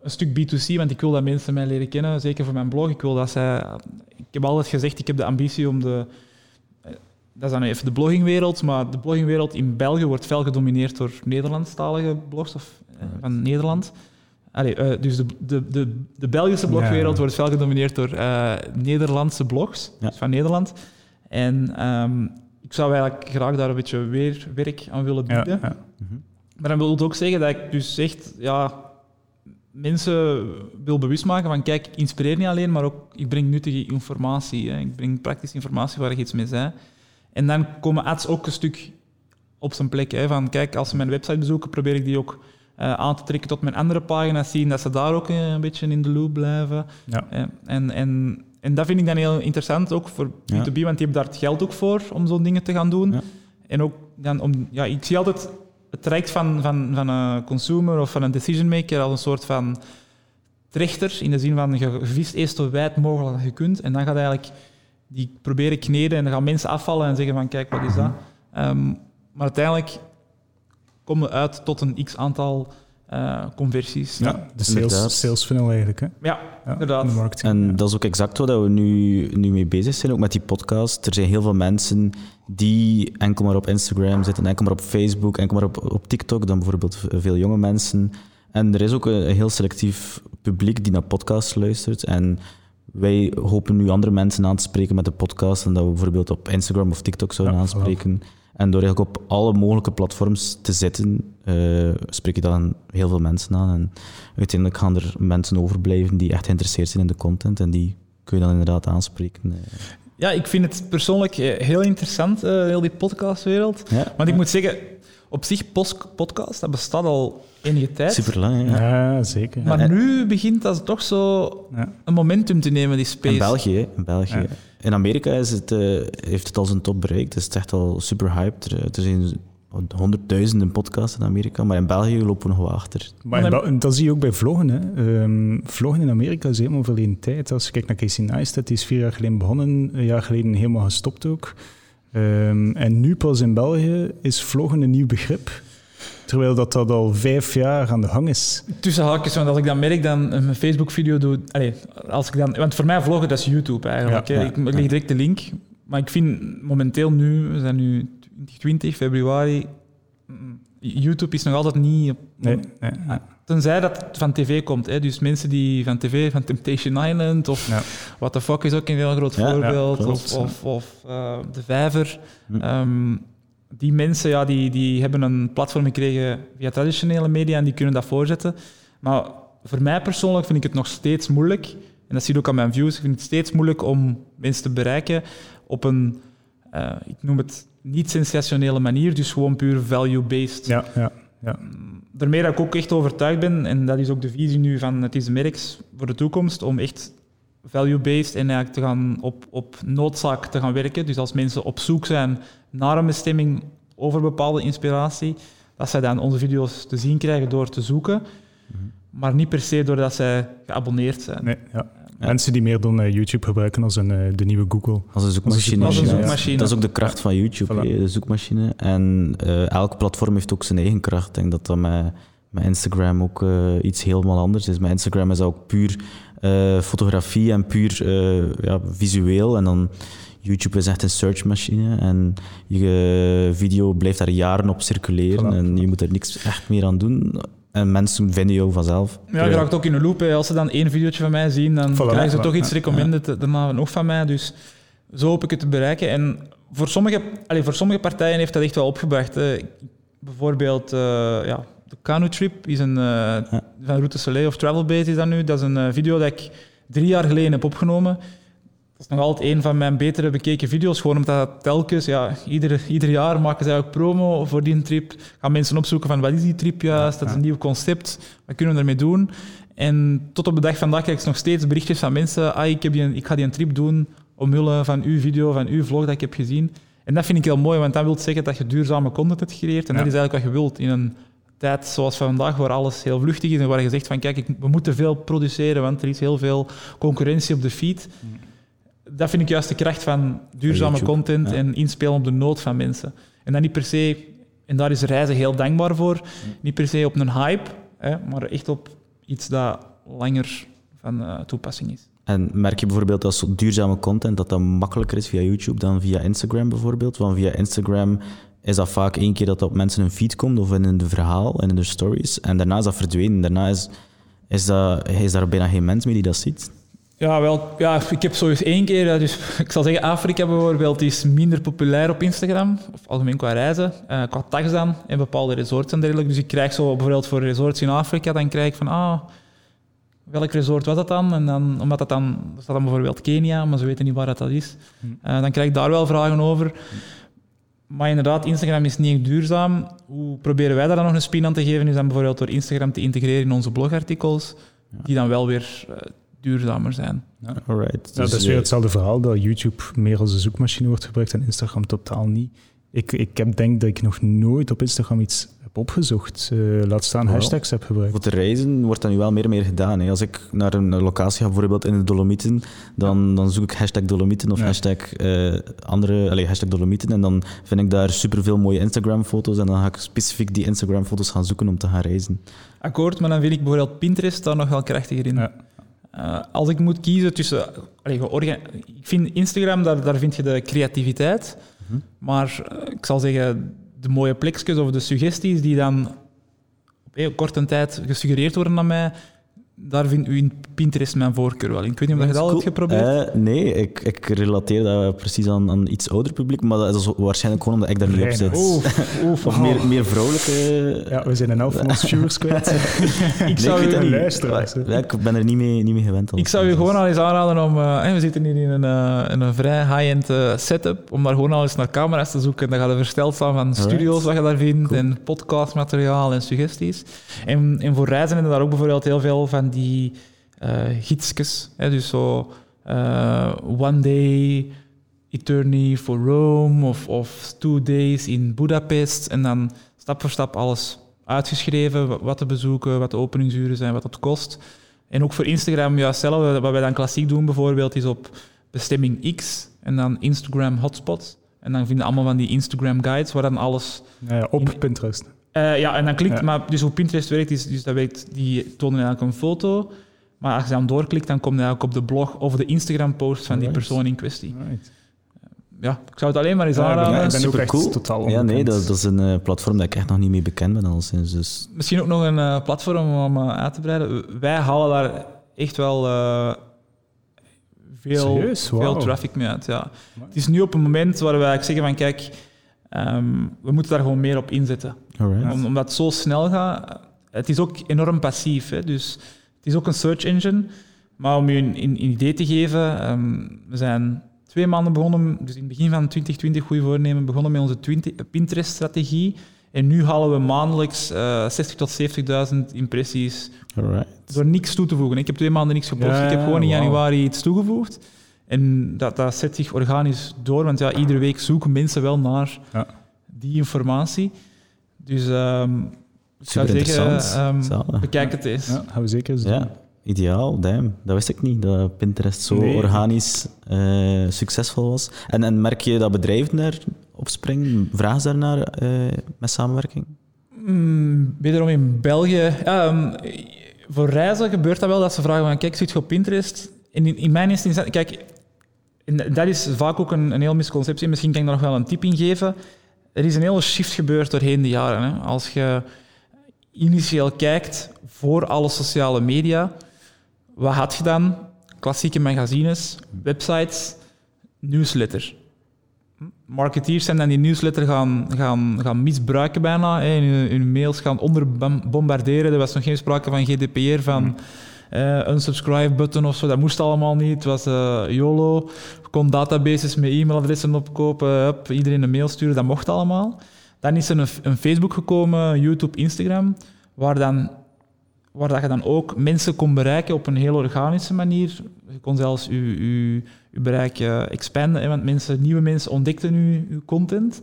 een stuk B2C, want ik wil dat mensen mij leren kennen, zeker voor mijn blog. Ik wil dat zij... Ik heb altijd gezegd, ik heb de ambitie om de... Dat is dan even de bloggingwereld, maar de bloggingwereld in België wordt fel gedomineerd door Nederlandstalige blogs of, eh, van Nederland. Allee, eh, dus de, de, de, de Belgische blogwereld Ja. wordt fel gedomineerd door eh, Nederlandse blogs, Ja. dus van Nederland. En ehm, ik zou eigenlijk graag daar een beetje weer werk aan willen bieden. ja. Mhm. Maar dat wil het ook zeggen dat ik dus echt ja, mensen wil bewust maken van kijk, ik inspireer niet alleen, maar ook ik breng nuttige informatie. Hè. Ik breng praktische informatie waar je iets mee zei. En dan komen ads ook een stuk op zijn plek. Hè, van kijk, als ze mijn website bezoeken, probeer ik die ook eh, aan te trekken tot mijn andere pagina's, zien dat ze daar ook eh, een beetje in de loop blijven. Ja. Eh, en, en, en dat vind ik dan heel interessant, ook voor Ja. B2B, want die hebben daar het geld ook voor om zo'n dingen te gaan doen. Ja. En ook dan om, ja, ik zie altijd het traject van, van, van een consumer of van een decision maker als een soort van trechter, in de zin van je vist eerst zo wijd mogelijk als je kunt, en dan gaat eigenlijk die proberen kneden en dan gaan mensen afvallen en zeggen van kijk, wat is dat? Ehm, maar uiteindelijk komen we uit tot een x-aantal eh, conversies. Ja, de sales, sales funnel eigenlijk. Hè? Ja, Ja, Inderdaad. de marketing. En ja. dat is ook exact wat we nu, nu mee bezig zijn, ook met die podcast. Er zijn heel veel mensen die enkel maar op Instagram zitten, enkel maar op Facebook, enkel maar op, op TikTok, dan bijvoorbeeld veel jonge mensen. En er is ook een, een heel selectief publiek die naar podcasts luistert. En wij hopen nu andere mensen aan te spreken met de podcast en dat we bijvoorbeeld op Instagram of TikTok zouden Ja, aanspreken. En door eigenlijk op alle mogelijke platforms te zitten, eh, spreek je dan heel veel mensen aan. En uiteindelijk gaan er mensen overblijven die echt geïnteresseerd zijn in de content en die kun je dan inderdaad aanspreken. eh. Ja, ik vind het persoonlijk eh, heel interessant, heel die podcastwereld. Ja, Want ik moet zeggen, op zich, post- podcast, dat bestaat al enige tijd. super lang. Ja. Ja, zeker. Maar Ja, nu begint dat toch zo Ja. een momentum te nemen, die space. In België, in België. Ja. In Amerika is het, eh, heeft het al zijn top bereikt. Het is echt al super hyped. Er, er zijn honderdduizenden podcasts in Amerika, maar in België lopen we nog wel achter. Maar Bel- dat zie je ook bij vloggen. Hè. Ehm, vloggen in Amerika is helemaal verleden tijd. Als je kijkt naar Casey Neistat, die is vier jaar geleden begonnen, een jaar geleden helemaal gestopt ook. Ehm, en nu pas in België is vloggen een nieuw begrip. Terwijl dat, dat al vijf jaar aan de gang is. Tussen haakjes, want als ik dan merk, dan een Facebook-video doe... Allee, als ik dan, want voor mij vloggen, dat is YouTube eigenlijk. Ja, ik leg direct de link. Maar ik vind momenteel nu, we zijn nu 2020, februari... mm, YouTube is nog altijd niet... op- Nee, nee, nee. Tenzij dat het van tv komt. Hè. Dus mensen die van tv, van Temptation Island of Ja. What the Fuck is ook een heel groot Ja, ja, voorbeeld. klopt. of of, of eh, De Vijver. Hm. Ehm, die mensen ja, die, die hebben een platform gekregen via traditionele media en die kunnen dat voorzetten. Maar voor mij persoonlijk vind ik het nog steeds moeilijk, en dat zie je ook aan mijn views, ik vind het steeds moeilijk om mensen te bereiken op een, eh, ik noem het niet sensationele manier, dus gewoon puur value-based. Ja, ja, ja. Daarmee dat ik ook echt overtuigd ben, en dat is ook de visie nu van het is merks voor de toekomst, om echt value-based en eigenlijk te gaan op, op noodzaak te gaan werken. Dus als mensen op zoek zijn naar een bestemming over bepaalde inspiratie, dat zij dan onze video's te zien krijgen door te zoeken, maar niet per se doordat zij geabonneerd zijn. Nee, ja. Mensen die meer dan eh, YouTube gebruiken als een, eh, de nieuwe Google. Als een zoekmachine. Als een zoekmachine. Dat is ook de kracht van YouTube, Voilà. de zoekmachine. En eh, elk platform heeft ook zijn eigen kracht. Ik denk dat dat met, met Instagram ook iets helemaal anders is. Met Instagram is dat ook puur fotografie en puur ja, visueel. En dan YouTube is echt een searchmachine. En je video blijft daar jaren op circuleren. Voilà. En je moet er niks echt meer aan doen. En mensen vinden jou vanzelf. Ja, je raakt ook in een loop. hè. Als ze dan één videootje van mij zien, dan Voilà, krijgen ze voilà. toch iets Ja, recommended eh, daarna nog van mij. Dus zo hoop ik het te bereiken. En voor sommige, allez, voor sommige partijen heeft dat echt wel opgebracht. hè. Bijvoorbeeld, eh, ja, de Canoe Trip is een, eh, van Route Soleil of Travelbase is dat nu. Dat is een eh, video dat ik drie jaar geleden heb opgenomen. Dat is nog altijd een van mijn betere bekeken video's, gewoon omdat telkens, ja, ieder, ieder jaar maken zij ook promo voor die trip. Gaan mensen opzoeken van wat is die trip juist, dat is een nieuw concept, wat kunnen we ermee doen? En tot op de dag van vandaag krijg ik nog steeds berichtjes van mensen, ah, ik, heb die, ik ga die een trip doen omwille van uw video, van uw vlog dat ik heb gezien. En dat vind ik heel mooi, want dat wil zeggen dat je duurzame content hebt gecreëerd en Ja. dat is eigenlijk wat je wilt in een tijd zoals van vandaag, waar alles heel vluchtig is en waar je zegt van kijk, ik, we moeten veel produceren, want er is heel veel concurrentie op de feed. Dat vind ik juist de kracht van duurzame YouTube, content ja. en inspelen op de nood van mensen. En dan niet per se En daar is reizen heel dankbaar voor. Niet per se op een hype, hè, maar echt op iets dat langer van eh, toepassing is. En merk je bijvoorbeeld dat zo duurzame content dat dat makkelijker is via YouTube dan via Instagram bijvoorbeeld? Want via Instagram is dat vaak één keer dat dat op mensen een feed komt of in de verhaal en in de stories. En daarna is dat verdwenen. Daarna is, is, dat, is daar bijna geen mens meer die dat ziet. Ja, wel, ja, ik heb sowieso één keer, dus ik zal zeggen, Afrika bijvoorbeeld is minder populair op Instagram, of algemeen qua reizen, uh, qua tags dan, en bepaalde resorts en dergelijke. Dus ik krijg zo bijvoorbeeld voor resorts in Afrika, dan krijg ik van, ah, welk resort was dat dan? En dan, omdat dat dan, dat staat dan bijvoorbeeld Kenia, maar ze weten niet waar dat, dat is. Uh, dan krijg ik daar wel vragen over. Maar inderdaad, Instagram is niet echt duurzaam. Hoe proberen wij daar dan nog een spin aan te geven? Is dan bijvoorbeeld door Instagram te integreren in onze blogartikels, die dan wel weer uh, duurzamer zijn. Ja. Alright. Ja, dat is weer hetzelfde verhaal, dat YouTube meer als een zoekmachine wordt gebruikt en Instagram totaal niet. Ik, ik heb, denk dat ik nog nooit op Instagram iets opgezocht. Uh, laat staan hashtags heb gebruikt. Voor te reizen wordt dat nu wel meer en meer gedaan. Hè. Als ik naar een locatie ga, bijvoorbeeld in de Dolomieten, dan, dan zoek ik hashtag Dolomieten of hashtag, uh, andere, allez, hashtag Dolomieten. En dan vind ik daar superveel mooie Instagram-foto's. En dan ga ik specifiek die Instagram-foto's gaan zoeken om te gaan reizen. Akkoord, maar dan vind ik bijvoorbeeld Pinterest daar nog wel krachtiger in. Ja. Uh, als ik moet kiezen tussen... Ik vind Instagram, daar, daar vind je de creativiteit. Mm -hmm. Maar ik zal zeggen, de mooie plekjes of de suggesties die dan op heel korte tijd gesuggereerd worden aan mij, daar vindt u in Pinterest mijn voorkeur wel in. Ik weet niet of je dat al hebt geprobeerd. Uh, nee, ik, ik relateer dat precies aan, aan iets ouder publiek, maar dat is waarschijnlijk gewoon omdat ik daar niet op zit. of meer, meer vrouwelijke... Ja, we zijn een van ons viewers kwijt. ik zou nee, u... luisteren. Ja, ik ben er niet mee, niet mee gewend. Ik zou u gewoon al eens aanraden om... Uh, we zitten hier in een, uh, in een vrij high-end uh, setup, om daar gewoon al eens naar camera's te zoeken. Dan gaat er versteld staan van studio's wat je daar vindt, cool. en podcastmateriaal en suggesties. En, en voor reizen hebben we daar ook bijvoorbeeld heel veel van die uh, gidsjes. Hè, dus zo uh, One Day Eternity for Rome of, of Two Days in Budapest. En dan stap voor stap alles uitgeschreven, wat te bezoeken, wat de openingsuren zijn, wat het kost. En ook voor Instagram, ja, hetzelfde. Wat wij dan klassiek doen bijvoorbeeld, is op bestemming X en dan Instagram hotspots. En dan vinden allemaal van die Instagram guides waar dan alles... Ja, op Pinterest. Uh, ja, en dan klikt, maar dus hoe Pinterest werkt, is dus dat weet, die tonen eigenlijk een foto. Maar als je dan doorklikt, dan kom je eigenlijk op de blog of de Instagram-post van die persoon in kwestie. Right. Ja, ik zou het alleen maar eens ja, aanraden. Ik ben, ook echt cool. totaal Ja, nee, dat, dat is een uh, platform dat ik echt nog niet mee bekend ben al sinds. Dus. Misschien ook nog een uh, platform om uh, uit te breiden. Wij halen daar echt wel veel, Serieus? Wow. veel traffic mee uit. Ja. Het is nu op een moment waar wij zeggen van kijk, um, we moeten daar gewoon meer op inzetten. Om, omdat het zo snel gaat. Het is ook enorm passief. Hè, dus het is ook een search engine. Maar om je een, een idee te geven, um, we zijn twee maanden begonnen, dus in het begin van 2020, goede voornemen, begonnen met onze Pinterest-strategie. En nu halen we maandelijks uh, 60.000 tot 70.000 impressies Alright. door niks toe te voegen. Ik heb twee maanden niks gepost. Ja, ik heb gewoon in januari iets toegevoegd. En dat, dat zet zich organisch door, want ja, iedere week zoeken mensen wel naar ja. die informatie. Dus um, ik zou Super zeggen, um, interessant. bekijk het eens. Ja, gaan we zeker eens Ja, ideaal, damn. Dat wist ik niet, dat Pinterest zo Nee. organisch eh, succesvol was. En, en merk je dat bedrijven daar op springen? Vragen ze daarnaar eh, met samenwerking? Mm, wederom in België. Um, voor reizen gebeurt dat wel dat ze vragen van kijk, zit je op Pinterest? En in, in mijn instantie, kijk, en dat is vaak ook een, een heel misconceptie. Misschien kan ik daar nog wel een tip in geven. Er is een hele shift gebeurd doorheen de jaren. Hè. Als je initieel kijkt voor alle sociale media, wat had je dan? Klassieke magazines, websites, newsletter. Marketeers zijn dan die newsletter gaan, gaan, gaan misbruiken bijna. Hè, hun, hun mails gaan onderbombarderen. Er was nog geen sprake van GDPR, van uh, unsubscribe button of zo. Dat moest allemaal niet. Het was uh, YOLO. Kon databases met e-mailadressen opkopen. Hup, iedereen een mail sturen. Dat mocht allemaal. Dan is er een, een Facebook gekomen, YouTube, Instagram, waar, dan, waar dat je dan ook mensen kon bereiken op een heel organische manier. Je kon zelfs je, je, bereik uh, expanden, want mensen, nieuwe mensen ontdekten je, je content.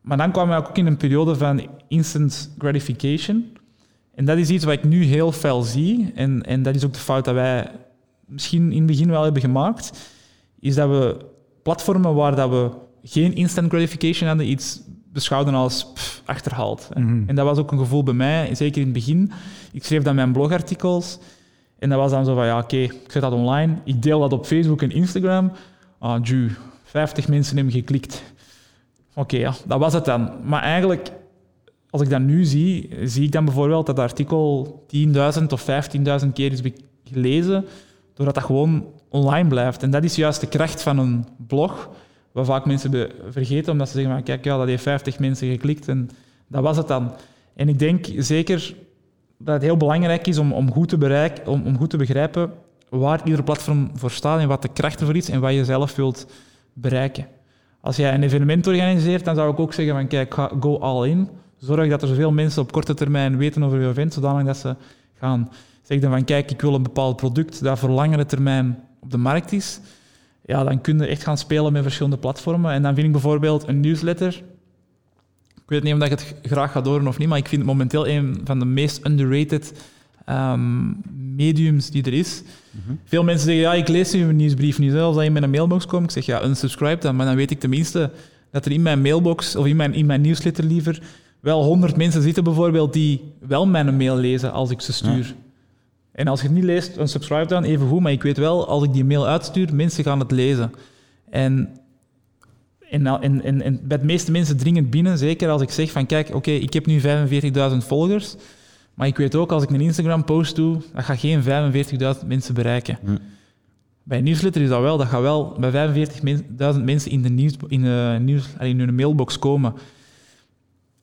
Maar dan kwamen we ook in een periode van instant gratification. En dat is iets wat ik nu heel fel zie. En, en dat is ook de fout dat wij misschien in het begin wel hebben gemaakt. Is dat we platformen waar dat we geen instant gratification hadden, iets beschouwden als pff, achterhaald. Mhm. En dat was ook een gevoel bij mij, zeker in het begin. Ik schreef dan mijn blogartikels en dat was dan zo van, ja oké, ik zet dat online, ik deel dat op Facebook en Instagram. Ah, ju, 50 mensen hebben geklikt. Oké, ja, dat was het dan. Maar eigenlijk, als ik dat nu zie, zie ik dan bijvoorbeeld dat artikel 10.000 of 15.000 keer is gelezen, doordat dat gewoon online blijft. En dat is juist de kracht van een blog, wat vaak mensen vergeten, omdat ze zeggen, van, kijk, ja, dat heeft 50 mensen geklikt en dat was het dan. En ik denk zeker dat het heel belangrijk is om, om, goed, te bereiken, om, om goed te begrijpen waar ieder platform voor staat en wat de kracht ervoor is en wat je zelf wilt bereiken. Als jij een evenement organiseert, dan zou ik ook zeggen van kijk, go all in. Zorg dat er zoveel mensen op korte termijn weten over je event, zodanig dat ze gaan. Zeg dan van kijk, ik wil een bepaald product dat voor langere termijn op de markt is. Ja, dan kun je echt gaan spelen met verschillende platformen. En dan vind ik bijvoorbeeld een newsletter. Ik weet niet of ik het graag ga horen of niet, maar ik vind het momenteel een van de meest underrated ehm, mediums die er is. Veel mensen zeggen, ja, ik lees uw nieuwsbrief niet. hè, Als dat in mijn mailbox komt, ik zeg, ja, unsubscribe dan. Maar dan weet ik tenminste dat er in mijn mailbox, of in mijn, in mijn newsletter liever, wel honderd mensen zitten bijvoorbeeld die wel mijn mail lezen als ik ze stuur. En als je het niet leest, unsubscribe dan, even goed. Maar ik weet wel, als ik die mail uitstuur, mensen gaan het lezen. En, en, en, en, en bij de meeste mensen dringend binnen, zeker als ik zeg van, kijk, oké, ik heb nu 45.000 volgers, maar ik weet ook, als ik een Instagram-post doe, dat gaat geen 45.000 mensen bereiken. Hm. Bij een newsletter is dat wel. Dat gaat wel bij 45.000 mensen in de, nieuws, in, de nieuws, in hun mailbox komen.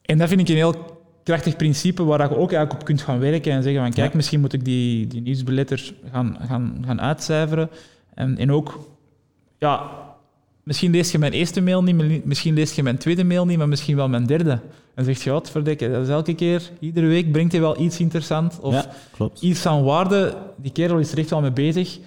En dat vind ik een heel krachtig principe waar je ook eigenlijk op kunt gaan werken en zeggen van kijk, Ja. misschien moet ik die, die nieuwsbeletter gaan, gaan, gaan uitcijferen. En, en ook, ja, misschien lees je mijn eerste mail niet, misschien lees je mijn tweede mail niet, maar misschien wel mijn derde. En zeg je, wat verdikke, dat is elke keer, iedere week brengt hij wel iets interessants of ja, klopt. iets van waarde. Die kerel is er echt wel mee bezig.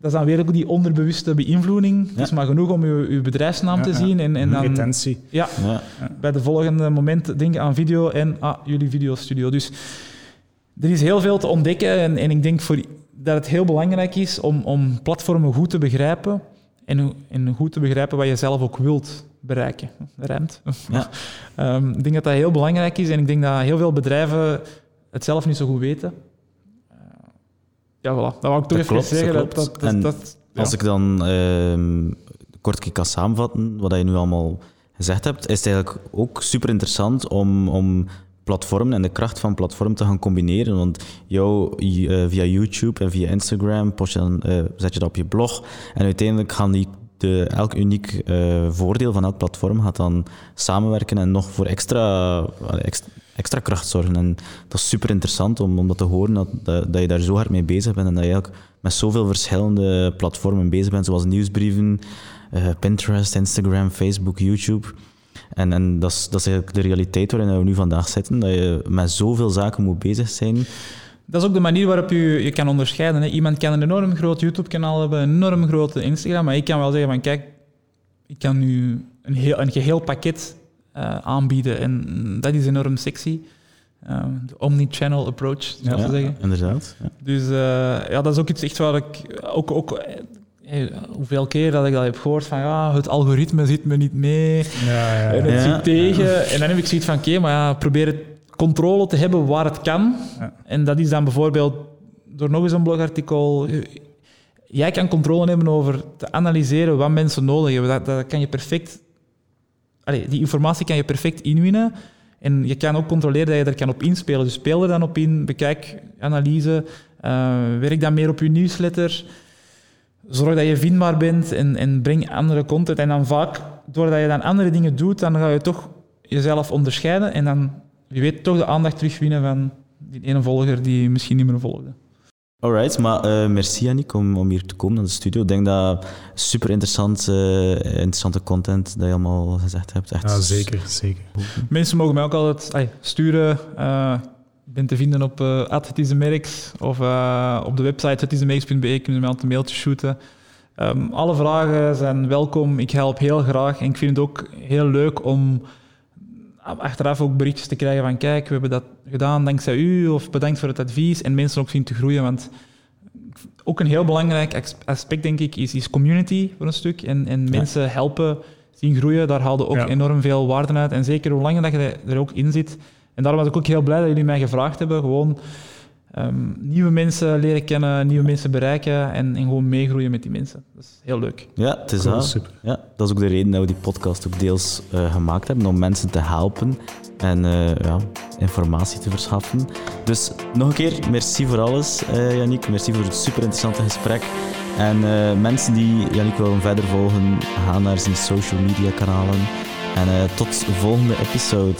Dat is dan weer ook die onderbewuste beïnvloeding. Het is maar genoeg om je, je bedrijfsnaam te Ja, zien. En, en dan Retentie. ja, Ja. bij de volgende moment denken aan video en ah, jullie videostudio. Dus er is heel veel te ontdekken. En, en ik denk voor, dat het heel belangrijk is om, om platformen goed te begrijpen. En, en goed te begrijpen wat je zelf ook wilt bereiken. Rijmt. Ja. Ehm, ik denk dat dat heel belangrijk is. En ik denk dat heel veel bedrijven het zelf niet zo goed weten. Ja, voilà. Dat wou ik toch even klopt, zeggen. Dat, dat, dat, ja. Als ik dan ehm, kort kan samenvatten wat je nu allemaal gezegd hebt, is het eigenlijk ook super interessant om, om platformen en de kracht van platform te gaan combineren. Want jou, eh, via YouTube en via Instagram post je dan, eh, zet je dat op je blog en uiteindelijk gaan die de, elk uniek eh, voordeel van elk platform gaat dan samenwerken en nog voor extra, extra, kracht zorgen. En dat is super interessant om, om dat te horen, dat, dat, dat je daar zo hard mee bezig bent en dat je eigenlijk met zoveel verschillende platformen bezig bent, zoals nieuwsbrieven, eh, Pinterest, Instagram, Facebook, YouTube. En, en dat, is, dat is eigenlijk de realiteit waarin we nu vandaag zitten, dat je met zoveel zaken moet bezig zijn. Dat is ook de manier waarop je je kan onderscheiden. Hè. Iemand kan een enorm groot YouTube-kanaal hebben, een enorm grote Instagram, maar ik kan wel zeggen van kijk, ik kan nu een, heel, een geheel pakket eh, aanbieden en dat is enorm sexy. Eh, de omni-channel approach, zou ik Ja, zeggen. inderdaad. Ja. Dus eh, ja, dat is ook iets echt waar ik ook, ook eh, hey, hoeveel keer dat ik dat heb gehoord van ja, het algoritme zit me niet mee Ja, ja, en het Ja. zit tegen. En dan heb ik zoiets van oké, maar ja, probeer het controle te hebben waar het kan. Ja. En dat is dan bijvoorbeeld door nog eens een blogartikel. eh, Jij kan controle hebben over te analyseren wat mensen nodig hebben. Dat, dat kan je perfect. Allee, die informatie kan je perfect inwinnen. En je kan ook controleren dat je er kan op inspelen. Dus speel er dan op in, bekijk analyse, eh, werk dan meer op je newsletter. Zorg dat je vindbaar bent en, en breng andere content. En dan vaak, doordat je dan andere dingen doet, dan ga je toch jezelf onderscheiden. En dan, wie weet, toch de aandacht terugwinnen van die ene volger die je misschien niet meer volgde. Alright, maar eh, merci Yannick om, om hier te komen naar de studio. Ik denk dat super interessant, eh, interessante content dat je allemaal gezegd hebt. Echt Ja, zeker, zeker. Mensen mogen mij ook altijd ai, sturen. Eh, ik ben te vinden op uh, @hetisemerks of uh, op de website hetisemerks.be kunnen ze mij altijd een mailtje shooten. Um, alle vragen zijn welkom. Ik help heel graag. En ik vind het ook heel leuk om achteraf ook berichtjes te krijgen van kijk, we hebben dat gedaan dankzij u of bedankt voor het advies. En mensen ook zien te groeien. Want ook een heel belangrijk aspect, denk ik, is, is community voor een stuk. En, en mensen helpen zien groeien. Daar haalde ook Ja. enorm veel waarde uit. En zeker hoe langer dat je er ook in zit. En daarom was ik ook heel blij dat jullie mij gevraagd hebben. Gewoon ehm, nieuwe mensen leren kennen, nieuwe mensen bereiken en, en gewoon meegroeien met die mensen. Dat is heel leuk. Ja, het is Cool, dat. super. Ja, dat is ook de reden dat we die podcast ook deels eh, gemaakt hebben, om mensen te helpen en eh, ja, informatie te verschaffen. Dus nog een keer, merci voor alles, eh Yannick. Merci voor het super interessante gesprek. En eh, mensen die Yannick willen verder volgen, gaan naar zijn social media kanalen. En eh, tot de volgende episode.